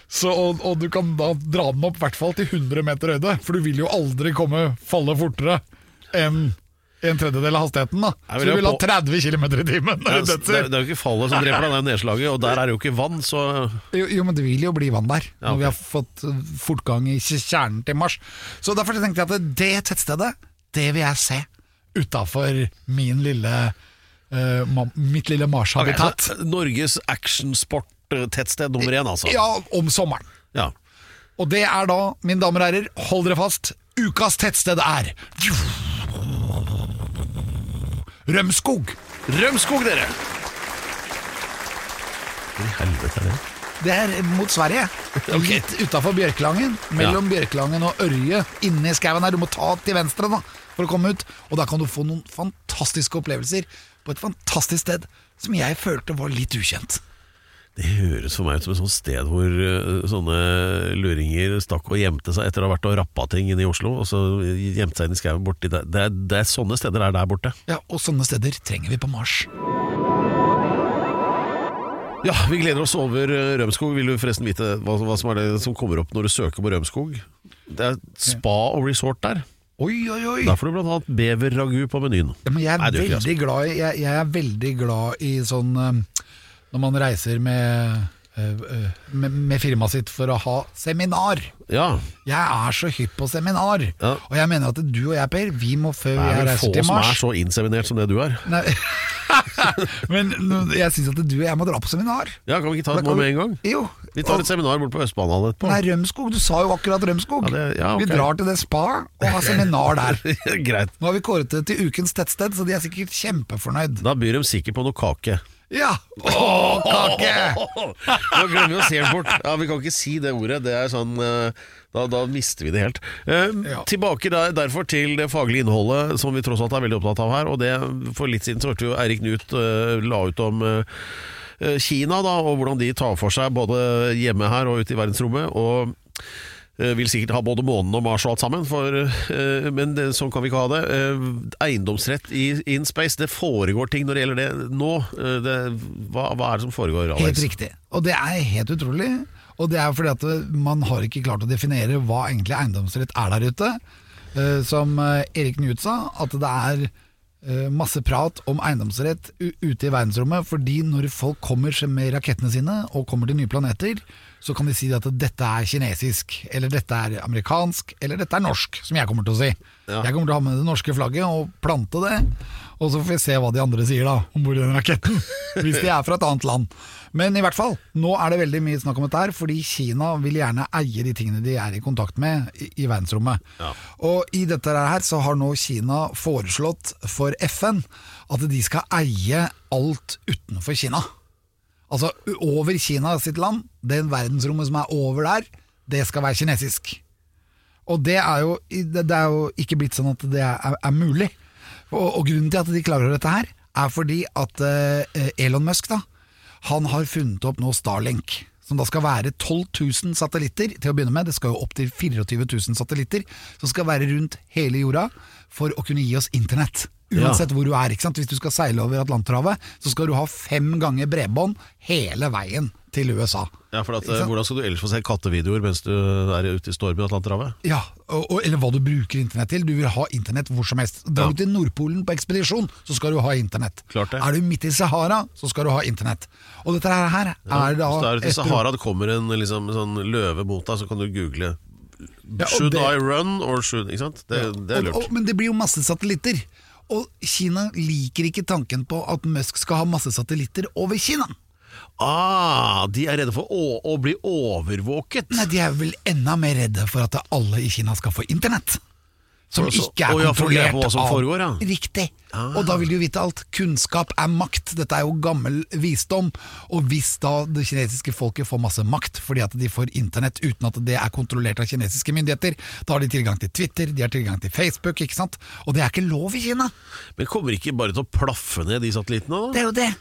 så, og, og du kan da dra den opp i hvert fall til 100 meter høyde, for du vil jo aldri komme falle fortere enn en tredjedel av hastigheten. da Så du vil ha 30 km i timen når du det, dødser. er jo ikke fallet som dreper deg, det er jo nedslaget. Og der er det jo ikke vann, så Jo, jo, men det vil jo bli vann der, når vi har fått uh, fortgang i kjernen til Mars. Så derfor tenkte jeg at det tettstedet, det vil jeg se utafor min lille ma- mitt lille Mars-habitat. Ok, så Norges actionsport-tettsted nummer én, altså. Ja, om sommeren. Ja. Og det er da, mine damer og herrer, hold dere fast, ukas tettsted er Rømskog. Rømskog, dere! Hvor i helvete er det? Det er mot Sverige. Litt utafor Bjørklangen. Mellom Bjørklangen og Ørje. Inne i skauen her. Du må ta til venstre da for å komme ut. Og da kan du få noen fantastiske opplevelser på et fantastisk sted som jeg følte var litt ukjent. Det høres for meg ut som et sånt sted hvor eh, sånne luringer stakk og gjemte seg etter å ha vært og rappa ting inne i Oslo, og så gjemte seg inn i skauen borti der. Det, er- det er sånne steder er der borte. Ja, Og sånne steder trenger vi på Mars. Ja, vi gleder oss over eh, Rømskog. Vil du forresten vite hva, hva som er det som kommer opp når du søker på Rømskog? Det er spa og resort der. Oi, oi, oi! Der får du blant annet beverragu på menyen. Ja, men jeg er, Nei, veldig glad i, jeg, jeg er veldig glad i sånn eh, Når man reiser med, eh, eh, med, med firmaet sitt for å ha seminar. Ja, Jeg er så hypp på seminar. Ja. Og jeg mener at du og jeg, Per, vi må før det er jeg reiser få til som Mars er så inseminert som det du er. Nei. Men jeg syns at du og jeg må dra på seminar. Ja, Kan vi ikke ta et det nå med en gang? Jo. Vi tar et seminar bort på Østbanehallen etterpå. Nei, Rømskog. Du sa jo akkurat Rømskog. Ja, det- ja, okay. Vi drar til det spa og har seminar der. Greit. Nå har vi kåret det til ukens tettsted, så de er sikkert kjempefornøyd. Da byr de sikkert på noe kake. Ja! Å, kake! Nå glemmer vi å se bort. Ja, Vi kan ikke si det ordet. Det er sånn eh, Da, da mister vi det helt. Eh, Ja. Tilbake der, derfor til det faglige innholdet, som vi tross alt er veldig opptatt av her. Og det For litt siden så hørte vi jo Eirik Knut uh, la ut om eh, Kina, da, og hvordan de tar for seg både hjemme her og ute i verdensrommet. Og vil sikkert ha både månen og Mars og alt sammen, for, eh, men det, sånn kan vi ikke ha det. Eh, eiendomsrett i in space, det foregår ting når det gjelder det nå. Eh, det, hva, hva er det som foregår, Alex? Helt riktig. Og det er helt utrolig. Og det er fordi at man har ikke klart å definere hva egentlig eiendomsrett er der ute. Eh, Som eh, Erik Knut sa, at det er eh, masse prat om eiendomsrett ute i verdensrommet, fordi når folk kommer med rakettene sine og kommer til nye planeter, så kan de si at dette er kinesisk, eller dette er amerikansk, eller dette er norsk, som jeg kommer til å si. Ja. Jeg kommer til å ha med det norske flagget og plante det, og så får vi se hva de andre sier da, om bord i den raketten, hvis de er fra et annet land. Men i hvert fall, nå er det veldig mye snakk om dette her, fordi Kina vil gjerne eie de tingene de er i kontakt med i, i verdensrommet. Og i dette her så har nå Kina foreslått for FN at de skal eie alt utenfor Kina. Altså over Kina sitt land, den verdensrommet som er over der, det skal være kinesisk. Og det er jo, det er jo ikke blitt sånn at det er, er mulig. Og, og grunnen til at de klarer dette her, er fordi at eh, Elon Musk da, han har funnet opp nå Starlink. Som da skal være 12 000 satellitter til å begynne med. Det skal jo opp til 24 000 satellitter. Som skal være rundt hele jorda for å kunne gi oss internett Uansett hvor du er. ikke sant? Hvis du skal seile over Atlanterhavet, så skal du ha fem ganger bredbånd hele veien til USA. Ja, for at, Hvordan skal du ellers få se kattevideoer mens du er ute i storm i Atlanterhavet? Ja, og, og, Eller hva du bruker internett til. Du vil ha internett hvor som helst. Drar Ja. du til Nordpolen på ekspedisjon, så skal du ha internett. Klart det. Er du midt i Sahara, så skal du ha internett. Og dette her, er da Hvis du er ute i Sahara, det kommer en liksom, sånn løve mot deg, så kan du google Ja, Should det- I run or should Ikke sant? Det, det er og, lurt. og, men det blir jo masse satellitter. Og Kina liker ikke tanken på at Musk skal ha masse satellitter over Kina. Ah, de er redde for å, å bli overvåket. Nei, De er vel enda mer redde for at alle i Kina skal få internett. Som ikke er er kontrollert av foregår, ja. Riktig. Ah. Og da vil du jo vite alt. Kunnskap er makt. Dette er jo gammel visdom. Og hvis da det kinesiske folket får masse makt fordi at de får internett uten at det er kontrollert av kinesiske myndigheter, da har de tilgang til Twitter, de har tilgang til Facebook, ikke sant. Og det er ikke lov i Kina. Men kommer ikke bare til å plaffe ned de satellittene, Det er jo det.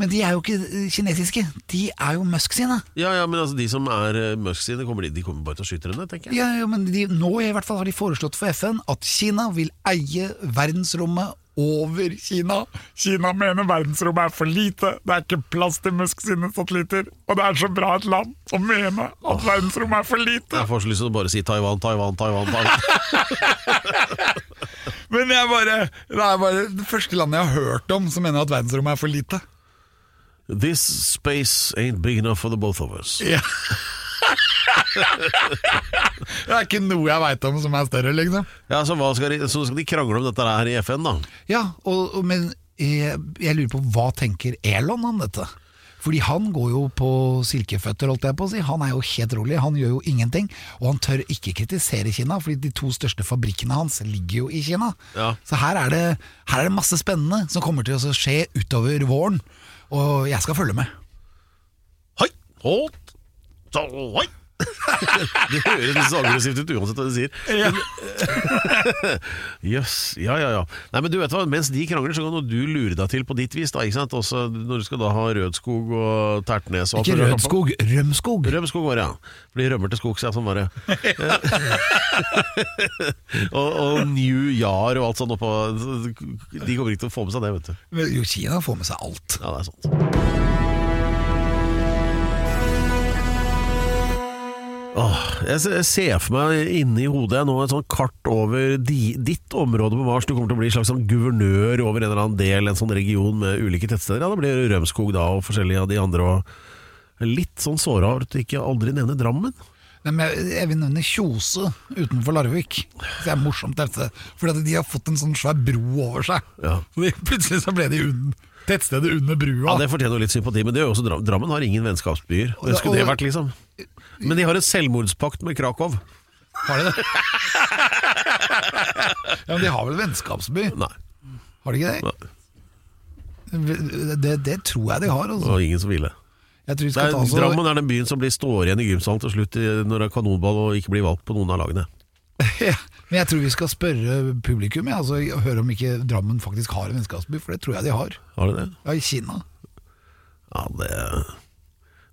Men de er jo ikke eh, kinesiske. De er jo Musk sine. Ja, ja, men altså, de som er uh, Musk sine, kommer, de, de kommer bare til å skyte dem ned, tenker jeg. Ja, ja, men de, nå i hvert fall har de foreslått for FN at Kina vil eie verdensrommet over Kina. Kina mener verdensrommet er for lite, det er ikke plass til Musk sine satellitter. Og det er så bra et land å mene at verdensrommet er for lite. Jeg får så lyst til å bare si Taiwan, Taiwan, Taiwan. Taiwan. Men jeg bare, det er bare det første landet jeg har hørt om som mener at verdensrommet er for lite. This space ain't big enough for the both of us. Ja. det er ikke noe jeg veit om som er større, liksom. Ja, Så, skal de, så skal de krangle om dette her i FN, da? Ja, og, og, men jeg, jeg lurer på hva tenker Elon om dette? Fordi han går jo på silkeføtter, holdt jeg på å si. Han er jo helt rolig, han gjør jo ingenting. Og han tør ikke kritisere Kina, fordi de to største fabrikkene hans ligger jo i Kina. Ja. Så her er, det, her er det masse spennende som kommer til å skje utover våren. Og jeg skal følge med. Hei! Så, hei! Det høres litt så aggressivt ut uansett hva du sier. Jøss. ja, ja, ja. Nei, men du vet hva, Mens de krangler, så kan du lure deg til på ditt vis. da, ikke sant? Også når du skal da ha Rødskog og Tertnes og Ikke. Rødskog, Rømskog. Rømskog var det, ja. For de rømmer til skogs, ja. Sånn var det. og, og New Yar og alt sånt oppå De kommer ikke til å få med seg det, vet du. Men Kina får med seg alt. Ja, det er sant. Åh, jeg ser for meg inni hodet nå et sånt kart over di, ditt område på Mars. Du kommer til å bli en slags sånn guvernør over en eller annen del, en sånn region med ulike tettsteder. Ja, da blir Rømskog da, og forskjellige av de andre. Og litt sånn såra over at du ikke aldri nevner Drammen. Nei, men jeg- jeg vil nevne Kjose utenfor Larvik. Det er morsomt dette. Fordi at de har fått en sånn svær bro over seg. Ja. Så de, plutselig så ble de un, tettstedet under brua. Ja, Det fortjener litt sympati, men det er jo også Drammen har ingen vennskapsbyer. Hvem skulle det vært, liksom? Men de har en selvmordspakt med Krakow. Har de det? ja, men de har vel vennskapsby? Nei. Har de ikke det? Nei. Det, det tror jeg de har. Det Altså. var ingen som ville. Jeg tror vi Det skal er, ta oss og- Drammen er den byen som blir står igjen i gymsalen til slutt i- når det er kanonball og ikke blir valgt på noen av lagene. Ja, Men jeg tror vi skal spørre publikum ja, altså, og høre om ikke Drammen faktisk har en vennskapsby, for det tror jeg de har. Har de det? Ja, I Kina. Ja, det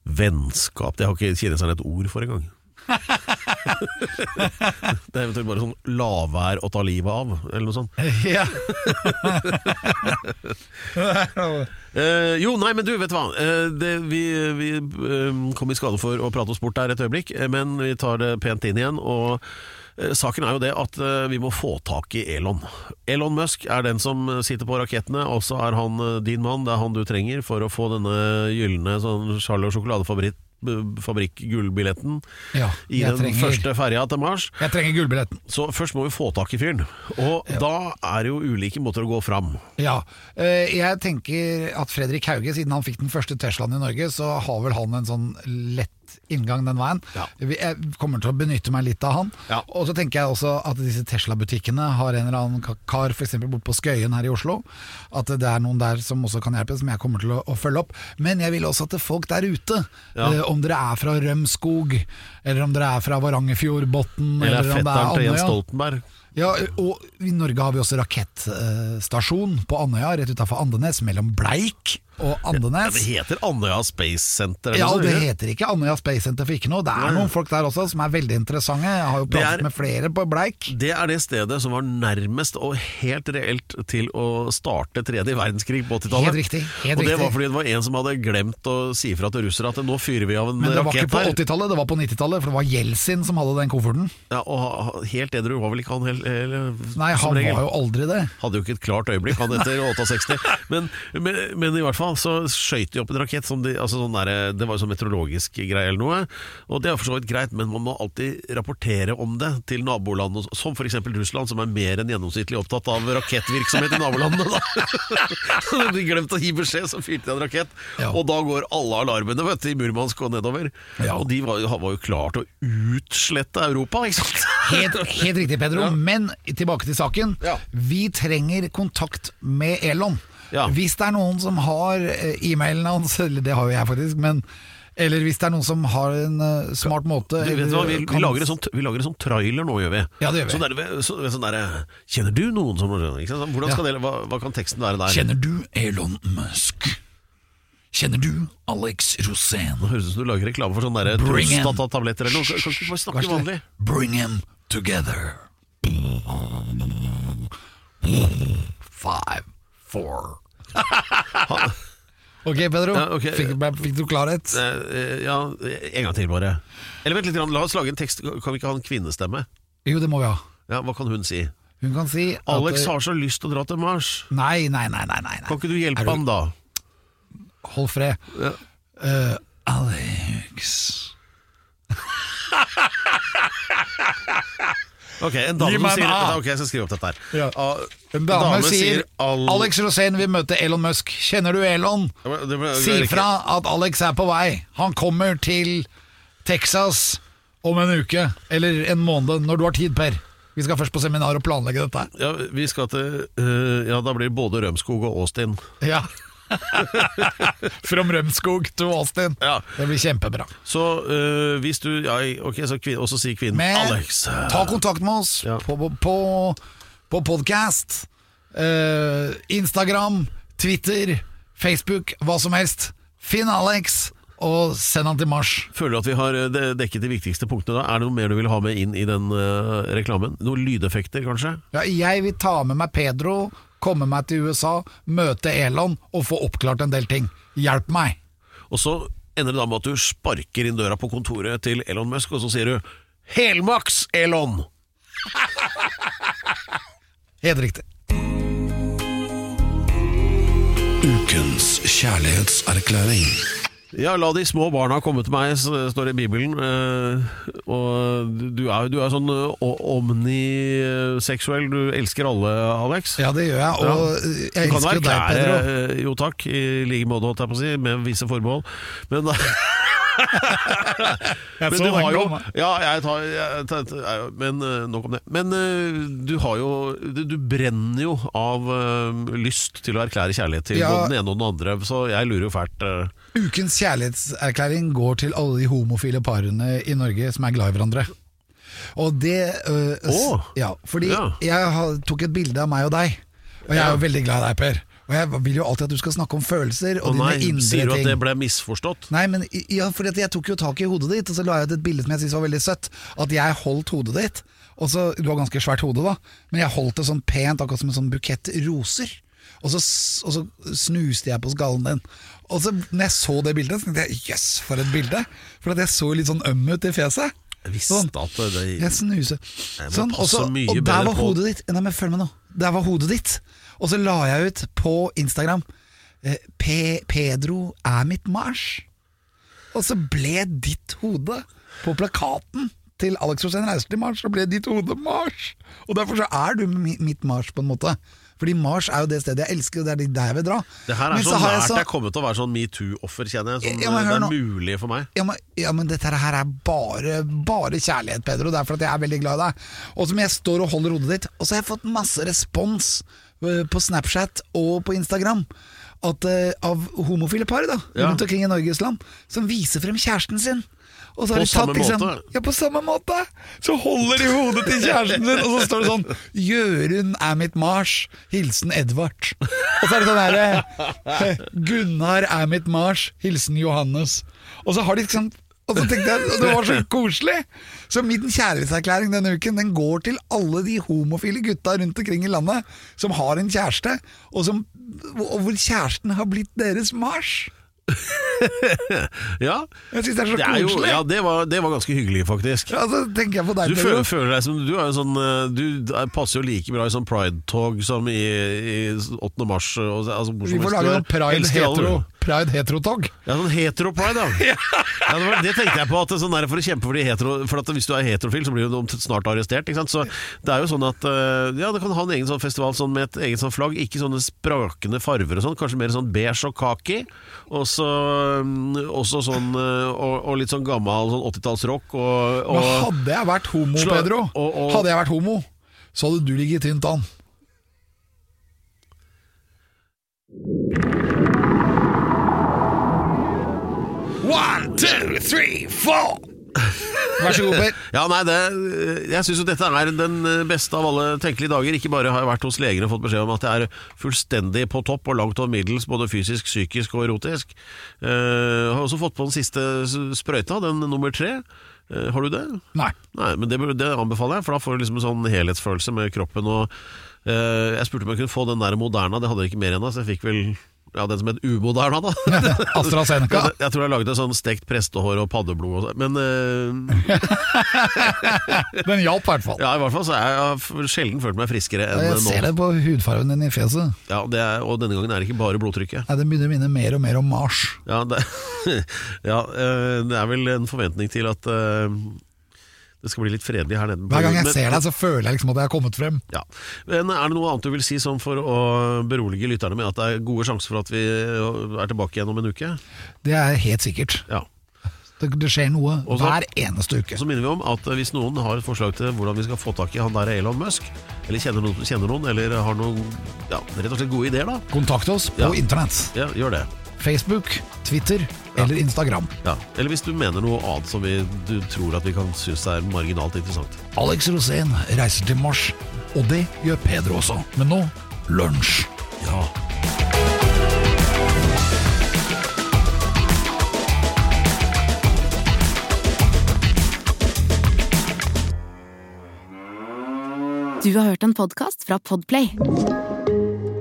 Vennskap Det har ikke kineserne et ord for engang. det er eventuelt bare sånn lavvær å ta livet av, eller noe sånt. Ja. Eh, jo, nei, men du, vet du hva. Eh, det, vi vi eh, kom i skade for å prate oss bort der et øyeblikk, eh, men vi tar det pent inn igjen. Og saken er jo det at eh, vi må få tak i Elon. Elon Musk er den som sitter på rakettene, og så er han eh, din mann. Det er han du trenger for å få denne gylne sånn Charlie og sjokoladefabrikk fabrikk-gullbilletten Ja, i den trenger- første ferja til Mars. Jeg trenger gullbilletten. Så først må vi få tak i fyren. Og da er det jo ulike måter å gå fram. Ja, eh, jeg tenker at Fredrik Hauge, siden han fikk den første Teslaen i Norge, så har vel han en sånn lett inngang den veien. Ja. Jeg kommer til å benytte meg litt av han. Ja. Og så tenker jeg også at disse Tesla-butikkene har en eller annen ka- kar f.eks. bort på Skøyen her i Oslo. At det er noen der som også kan hjelpe, som jeg kommer til å, å følge opp. Men jeg vil også at det er folk der ute, Ja. eh, om dere er fra Rømskog, eller om dere er fra Varangerfjordbotn, Eller eller om det er Andøya. Stoltenberg. Ja, og i Norge har vi også rakettstasjon på Andøya, rett utafor Andenes, mellom Bleik og Andenes. Ja, det heter Andøya Space Center. Ja, det heter ikke Andøya Space Center for ikke noe. Det er noen folk der også som er veldig interessante. Jeg har jo pratet er- med flere på Bleik. Det er det stedet som var nærmest og helt reelt til å starte tredje verdenskrig på 80-tallet. Helt riktig, helt og det var fordi det var en som hadde glemt å si fra til russere at nå fyrer vi av en rakett her. Men det var ikke på 80-tallet, det var på 90-tallet, for det var Jeltsin som hadde den kofferten. Ja, og helt edru var vel ikke han helt, eller, Nei, han var jo aldri det. Hadde jo ikke et klart øyeblikk, han etter 68. Men, men, men i hvert fall så skøyt de opp en rakett som de, altså sånn der, Det var jo sånn meteorologisk greie eller noe. Og det er for så vidt greit, men man må alltid rapportere om det til naboland, og- som f.eks. Russland, som er mer enn gjennomsnittlig opptatt av rakettvirksomhet i nabolandene. Da. Så de glemte å gi beskjed, så fyrte de en rakett. Ja. Og da går alle alarmene vet du, i Murmansk og nedover. Ja. Og de var, var jo klar til å utslette Europa, ikke sant? Helt, helt riktig, Pedro. Men tilbake til saken. Ja. Vi trenger kontakt med Elon. Ja. Hvis det er noen som har eh, e-mailen hans, eller det har jo jeg faktisk, men eller hvis det er noen som har en eh, smart måte Du, vet hva, vi, kan... vi, lager en sånn, vi lager en sånn trailer nå, gjør vi. Ja, det gjør vi. Sånn der, så, sånn der, kjenner du noen som? Hvordan skal Ja. det, hva, hva kan teksten være der? Kjenner du Elon Musk? Kjenner du Alex Rosén? Nå høres ut som du lager reklame for sånne him. prostatatabletter eller noe. Kan ikke bare snakke Kanskje vanlig? Bring him together. Five, four Ok, Pedro. Ja, okay. Fikk, fikk du klarhet? Eh, ja, en gang til bare. Eller vent litt, la oss lage en tekst. Kan vi ikke ha en kvinnestemme? Jo, det må vi ha. Ja, Hva kan hun si? Hun kan si Alex at, har så lyst til å dra til Mars. Nei, nei, nei. nei, nei. Kan ikke du hjelpe du- han da? Hold fred. Ja. Uh, Alex Ok, en dame Gi som meg en sier A. Ok, jeg skal skrive opp dette her. Ja. Ah, En dame, sier Al- Alex Rosén vil møte Elon Musk. Kjenner du Elon? Det Si ikke- fra at Alex er på vei. Han kommer til Texas om en uke, eller en måned, når du har tid, Per. Vi skal først på seminar og planlegge dette. her. Ja, vi skal til eh, Ja, da blir det både Rømskog og Austin. Ja. From Rømskog til Austin. Ja. Det blir kjempebra. Så øh, hvis du ja, Ok, så kvin, også sier kvinnen Men Alex. ta kontakt med oss Ja. på, på, på, på podcast, eh, Instagram, Twitter, Facebook, hva som helst. Finn Alex og send han til Mars. Føler du at vi har øh, dekket de viktigste punktene da? Er det noe mer du vil ha med inn i den øh, reklamen? Noen lydeffekter, kanskje? Ja, jeg vil ta med meg Pedro, komme meg til USA, møte Elon og få oppklart en del ting. Hjelp meg! Og så ender det da med at du sparker inn døra på kontoret til Elon Musk, og så sier du 'Helmaks, Elon'! Helt riktig. Ukens kjærlighetserklæring. Ja, la de små barna komme til meg, står det i Bibelen. Eh, og du er, du er sånn øh, omniseksuell. Du elsker alle, Alex. Ja, det gjør jeg, og jeg Du elsker deg, Pedro. deg, kan Pedro. eh, jo takk, i like måte, holdt jeg på å si, med visse forbehold. Men, men du har jo. Ja, jeg tar, jeg tar jeg- Men eh, nok om det. Men eh, du har jo Du, du brenner jo av uh, lyst til å erklære kjærlighet til Ja. både den ene og den andre, så jeg lurer jo fælt. Uh. Ukens kjærlighetserklæring går til alle de homofile parene i Norge som er glad i hverandre. Og det øh, s- Ja, fordi Ja. jeg tok et bilde av meg og deg, og jeg er jo veldig glad i deg, Per. Og jeg vil jo alltid at du skal snakke om følelser og nei, dine indre sier du at det ble misforstått? Nei, men ja, for jeg tok jo tak i hodet ditt, og så la jeg ut et bilde som jeg syntes var veldig søtt. At jeg holdt hodet ditt. Og så, Du har ganske svært hode, da, men jeg holdt det sånn pent, akkurat som en sånn bukett roser. Og så, og så snuste jeg på skallen din. Og så når jeg så det bildet, så tenkte jeg jøss, for et bilde! For at jeg så litt sånn øm ut i fjeset. Jeg visste Sånn. at det Jeg snuser. Jeg Sånn, og, så, passe mye og der var på. hodet ditt. Nei, men følg med nå. Der var hodet ditt. Og så la jeg ut på Instagram P Pedro er mitt Mars. Og så ble ditt hode på plakaten til Alex Rosén reiser til Mars, så ble ditt hode Mars. Og derfor så er du mitt Mars, på en måte. Fordi Mars er jo det stedet jeg elsker, og det er der jeg vil dra. Det her er Men så har jeg nært så- jeg kommer til å være sånn metoo-offer, kjenner jeg. Sånn, Ja, det er nå. mulig for meg. Ja men, ja, men dette her er bare, bare kjærlighet, Pedro. Det er fordi jeg er veldig glad i deg. Og som jeg står og holder hodet ditt, og så har jeg fått masse respons eh, på Snapchat og på Instagram. At, eh, av homofile par da rundt omkring i Norges land som viser frem kjæresten sin. Og så har På tatt, samme liksom, måte? Ja, på samme måte! Så holder de hodet til kjæresten sin, og så står det sånn 'Jørund er mitt Mars. Hilsen Edvard'. Og så er det sånn herre 'Gunnar er mitt Mars. Hilsen Johannes'. Og så har de liksom og så tenkte jeg, og Det var så koselig! Så min kjærlighetserklæring denne uken Den går til alle de homofile gutta rundt omkring i landet som har en kjæreste, og, som, og hvor kjæresten har blitt deres Mars. Ja, Jeg syns det er så det, er jo, koselig. ja det, var, det var ganske hyggelig, faktisk. Ja, så tenker jeg på deg, Du føler, føler deg som Du er jo sånn eh, Du er- passer jo like bra i sånn pride-tog som i, i 8. mars. Og, altså, Vi får lage noen pride Pride hetero-tog. Ja, sånn hetero-pride, ja. ja det, var, det tenkte jeg på. At sånn der, For å kjempe for de hetero For at hvis du er heterofil, så blir du snart arrestert. Ikke sant? Så det er jo sånn at eh, Ja, det kan ha en egen sånn festival sånn med et eget sånn flagg. Ikke sånne sprakende farver og sånn, kanskje mer sånn beige og kaki. Og så mm, også sånn eh, og, og litt sånn gammel sånn 80-tallsrock. Og, og Men hadde jeg vært homo, Pedro, og- og- Hadde jeg vært homo, så hadde du ligget tynt an. One, two, three, four! Vær så god, Per. Ja, nei, det, Jeg syns jo dette er den beste av alle tenkelige dager. Ikke bare har jeg vært hos leger og fått beskjed om at jeg er fullstendig på topp og langt over middels, både fysisk, psykisk og erotisk. Jeg har også fått på den siste sprøyta, den nummer tre. Eh, har du det? Nei. Nei, men det, det anbefaler jeg, for da får du liksom en sånn helhetsfølelse med kroppen. Og uh, Jeg spurte om jeg kunne få den der Moderna, det hadde jeg ikke mer ennå, så jeg fikk vel ja, den som het nå da. AstraZeneca. Jeg, jeg tror jeg laget en sånn stekt prestehår og paddeblod og sånn. Men uh... Den hjalp i hvert fall. ja, i hvert fall så er jeg, jeg har sjelden følt meg friskere enn Jeg nå. ser det på hudfargen din i fjeset. Ja, det er, og denne gangen er det ikke bare blodtrykket. Nei, Den begynner å minne mer og mer om Mars. Ja, det, ja, eh, det er vel en forventning til at eh, det skal bli litt fredelig her nede. Hver gang jeg ser deg, så føler jeg liksom at jeg har kommet frem. Ja. Men er det noe annet du vil si sånn for å berolige lytterne med at det er gode sjanser for at vi er tilbake igjen om en uke? Det er helt sikkert. Ja. Det, det skjer noe Også, hver eneste uke. Så minner vi om at hvis noen har et forslag til hvordan vi skal få tak i han der Elon Musk, eller kjenner noen, kjenner noen eller har noen ja, rett og slett gode ideer, da, Kontakt oss på Ja. internett. ja, gjør det. Facebook, Twitter eller Instagram. Ja. Eller hvis du mener noe annet som vi, du tror at vi kan synes er marginalt interessant. Alex Rosén reiser til Mars, og det gjør Pedro også. Men nå lunsj. Ja. Du har hørt en podcast fra Podplay.